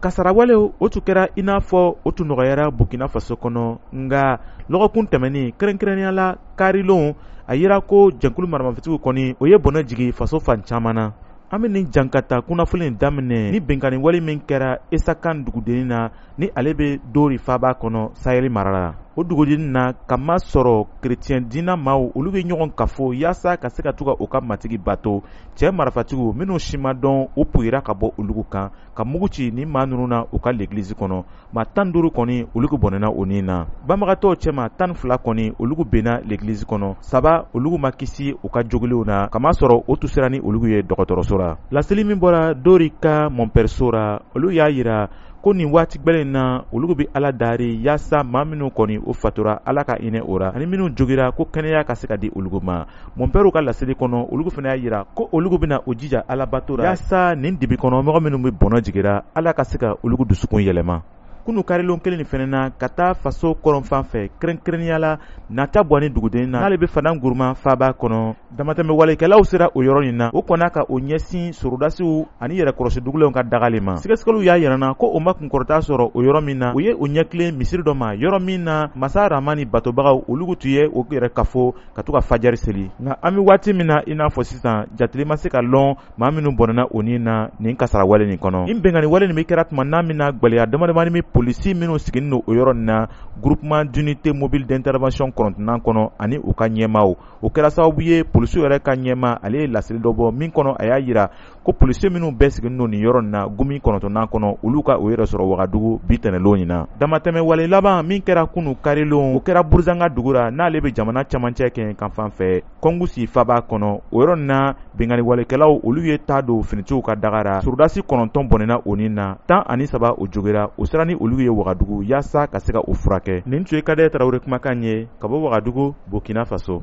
kasarawalew o tun kɛra i n'a fɔ o tun nɔgɔyara burkina faso kɔnɔ nka lɔgɔkun tɛmɛnen kɛrɛnkɛrɛnnenya la karilon a yira ko jɛkulu maramafitigiw kɔni o ye bɔnɛ jigi faso fan caman na an bɛ nin jankata kunnafoni daminɛ ni binkanni wale min kɛra esakan dugudennin na ni ale bɛ dori faba kɔnɔ sayiri mara la o dugudi na ka ma sɔrɔ kerecɛn diina ma olu bɛ ɲɔgɔn ka fɔ yaasa ka se ka tugu u ka matigi bato cɛ marifatigiw minnu sima dɔn u puyra ka bɔ olu kan ka mugu ci ni maa ninnu na u ka leglisi kɔnɔ ma tan duuru kɔni olu bɔnɛna u ni na banbagatɔ cɛma tan ni fila kɔni olu bɛnna leglisi kɔnɔ saba olu ma kisi u ka jogiliw na ka sɔrɔ o tu siran ni olu ye dɔgɔtɔrɔso la laseli min bɔra dori ka mɔnpɛso la olu y'a jira ko nin waati gwɛlɛn na olu be ala daare yaasa maa minw kɔni u fatura ala ka hinɛ o ra ani minw jogira ko kɛnɛya ka se ka di olugu ma mɔnpɛriw ka laseli kɔnɔ olugu fana y'a yira ko olugu bena u jija alabato ra yaasa nin dibi kɔnɔ mɔgɔ minw be bɔnɔ jigira ala ka se ka olugu dusukun yɛlɛma kunu karilon kelen nin fɛnɛ na ka taa faso kɔrɔnfan fɛ kɛrɛnkɛrɛnnenya la nata bɔni duguden na n'ale be fadan guruma faaba kɔnɔ damatɛmɛ walekɛlaw sera o yɔrɔ nin na o kɔnna ka o ɲɛsin sorodasiw ani yɛrɛkɔrɔsi dugulenw ka dagali ma sigasɛgɛliw y'a yɛrɛna ko o ma kunkɔrɔta sɔrɔ o yɔrɔ min na u ye o ɲɛkilen misiri dɔ ma yɔrɔ min na masa ramani batobagaw olugu tun ye o yɛrɛ kafo ka to ka fajari seli nka an be waati min na i n'a fɔ sisan jatili ma se ka lɔn maa minw bɔnɛna o nin na nin kasara wale nin kɔnɔ nin bɛnkanni wale nin be kɛra tuma n'a min na gwɛlɛya damadamani min polisi minw siginin o yɔrɔ nin na groupement d'unité mobile d'intervention kɔrɔntinan kɔnɔ ani u ka ɲɛmaaw o kɛra sababu ye polisi yɛrɛ ka ɲɛma ale ye laseli dɔ bɔ min kɔnɔ a y'a jira ko polisi minnu bɛɛ sigilen don nin yɔrɔ nin na gumi kɔnɔntɔnnan kɔnɔ olu ka o yɛrɛ sɔrɔ wagadugu bi tɛnɛlon in na damatɛmɛ wale laban min kɛra kunu karilon o kɛra buruzanga dugu ra n'ale bɛ jamana camancɛ kɛ kan fan fɛ kɔngusi faba kɔnɔ o yɔrɔ nin na Binkanni walekɛlaw olu ye taa don finitigiw ka daga ra, sɔrɔdasi kɔnɔntɔn bɔnɛna o ni na, tan ani saba o jogera, u sera ni olu ye Wagadugu yaasa ka se ka u furakɛ. Nin tun ye Kadɛrɛ Tarawele kumakan ye ka bɔ Wagadugu, Burkina Faso.